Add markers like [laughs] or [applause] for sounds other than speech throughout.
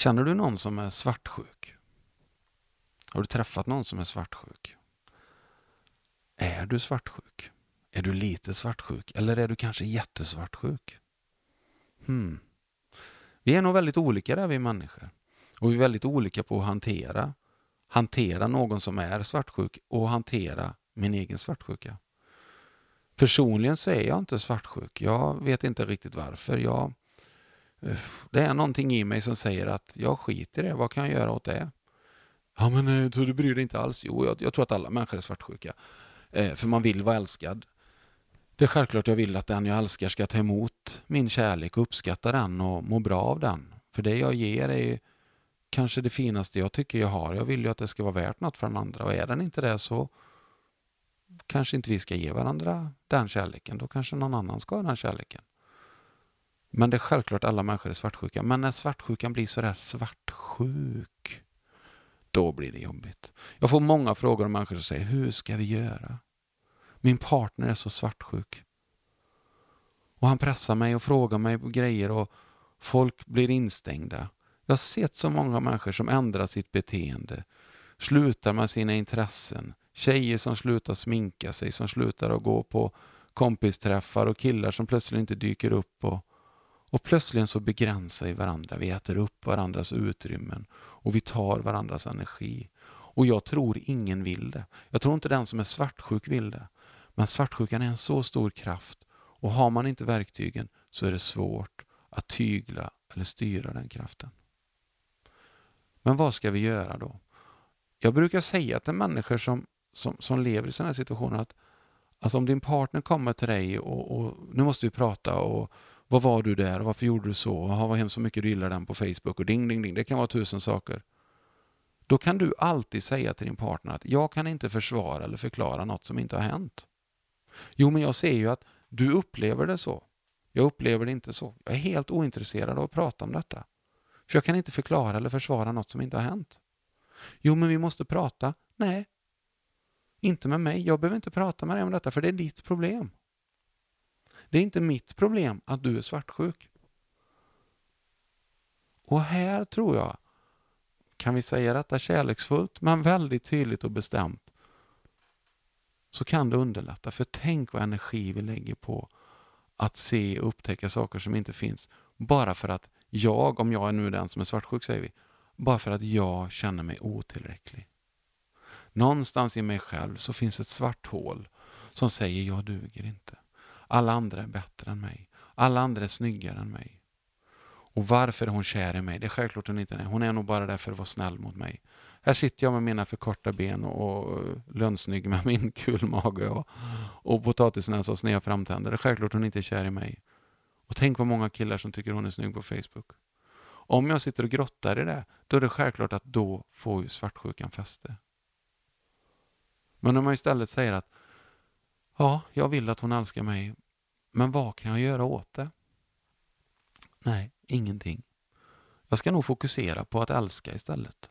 Känner du någon som är svartsjuk? Har du träffat någon som är svartsjuk? Är du svartsjuk? Är du lite svartsjuk? Eller är du kanske jättesvartsjuk? Hmm. Vi är nog väldigt olika där vi människor. Och vi är väldigt olika på att hantera, hantera någon som är svartsjuk och hantera min egen svartsjuka. Personligen så är jag inte svartsjuk. Jag vet inte riktigt varför. Jag, det är någonting i mig som säger att jag skiter i det. Vad kan jag göra åt det? Ja, men eh, du bryr dig inte alls? Jo, jag, jag tror att alla människor är svartsjuka. Eh, för man vill vara älskad. Det är självklart jag vill att den jag älskar ska ta emot min kärlek och uppskatta den och må bra av den. För det jag ger är kanske det finaste jag tycker jag har. Jag vill ju att det ska vara värt något för den andra och är den inte det så kanske inte vi ska ge varandra den kärleken. Då kanske någon annan ska ha den kärleken. Men det är självklart alla människor är svartsjuka. Men när svartsjukan blir sådär svartsjuk, då blir det jobbigt. Jag får många frågor om människor som säger, hur ska vi göra? Min partner är så svartsjuk. Och han pressar mig och frågar mig på grejer och folk blir instängda. Jag har sett så många människor som ändrar sitt beteende, slutar med sina intressen, tjejer som slutar sminka sig, som slutar att gå på kompisträffar och killar som plötsligt inte dyker upp och, och plötsligen så begränsar vi varandra. Vi äter upp varandras utrymmen och vi tar varandras energi. Och jag tror ingen vill det. Jag tror inte den som är svartsjuk vill det. Men svartsjukan är en så stor kraft och har man inte verktygen så är det svårt att tygla eller styra den kraften. Men vad ska vi göra då? Jag brukar säga till människor som, som, som lever i sådana här situationer att alltså om din partner kommer till dig och, och, nu måste vi prata och vad var du där varför gjorde du så Aha, vad hemskt så mycket du gillar den på Facebook och ding ding ding, det kan vara tusen saker. Då kan du alltid säga till din partner att jag kan inte försvara eller förklara något som inte har hänt. Jo, men jag ser ju att du upplever det så. Jag upplever det inte så. Jag är helt ointresserad av att prata om detta. För jag kan inte förklara eller försvara något som inte har hänt. Jo, men vi måste prata. Nej, inte med mig. Jag behöver inte prata med dig om detta, för det är ditt problem. Det är inte mitt problem att du är svartsjuk. Och här tror jag, kan vi säga detta kärleksfullt, men väldigt tydligt och bestämt, så kan det underlätta. För tänk vad energi vi lägger på att se och upptäcka saker som inte finns. Bara för att jag, om jag är nu den som är svartsjuk säger vi, bara för att jag känner mig otillräcklig. Någonstans i mig själv så finns ett svart hål som säger jag duger inte. Alla andra är bättre än mig. Alla andra är snyggare än mig. Och varför är hon kär i mig? Det är självklart hon inte är. Hon är nog bara där för att vara snäll mot mig. Här sitter jag med mina för korta ben och eh, lönnsnygg med min [laughs] kul mage och, och potatisnäsa och sneda framtänder. Det är självklart hon inte är kär i mig. Och tänk vad många killar som tycker hon är snygg på Facebook. Om jag sitter och grottar i det, då är det självklart att då får ju svartsjukan fäste. Men om man istället säger att ja, jag vill att hon älskar mig, men vad kan jag göra åt det? Nej, ingenting. Jag ska nog fokusera på att älska istället.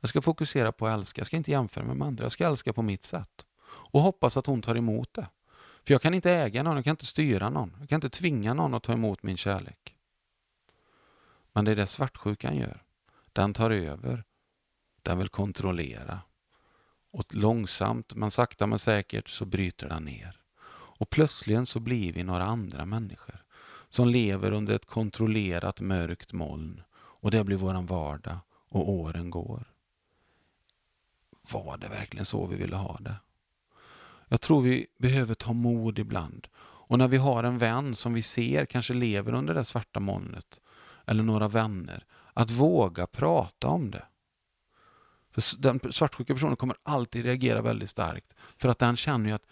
Jag ska fokusera på att älska. Jag ska inte jämföra mig med andra. Jag ska älska på mitt sätt. Och hoppas att hon tar emot det. För jag kan inte äga någon, jag kan inte styra någon. Jag kan inte tvinga någon att ta emot min kärlek. Men det är det svartsjukan gör. Den tar över. Den vill kontrollera. Och långsamt, men sakta men säkert, så bryter den ner. Och plötsligen så blir vi några andra människor som lever under ett kontrollerat mörkt moln. Och det blir våran vardag och åren går. Var det verkligen så vi ville ha det? Jag tror vi behöver ta mod ibland. Och när vi har en vän som vi ser kanske lever under det svarta molnet, eller några vänner, att våga prata om det. För den svartsjuka personen kommer alltid reagera väldigt starkt. För att den känner ju att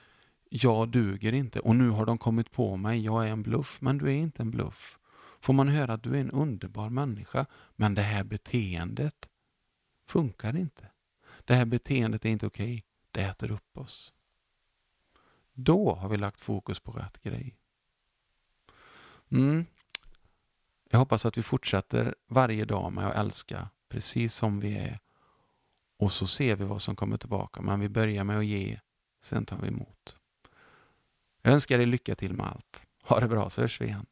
jag duger inte och nu har de kommit på mig, jag är en bluff. Men du är inte en bluff. Får man höra att du är en underbar människa, men det här beteendet funkar inte. Det här beteendet är inte okej. Det äter upp oss. Då har vi lagt fokus på rätt grej. Mm. Jag hoppas att vi fortsätter varje dag med att älska precis som vi är. Och så ser vi vad som kommer tillbaka. Men vi börjar med att ge, sen tar vi emot. Jag önskar dig lycka till med allt. Ha det bra så hörs vi igen.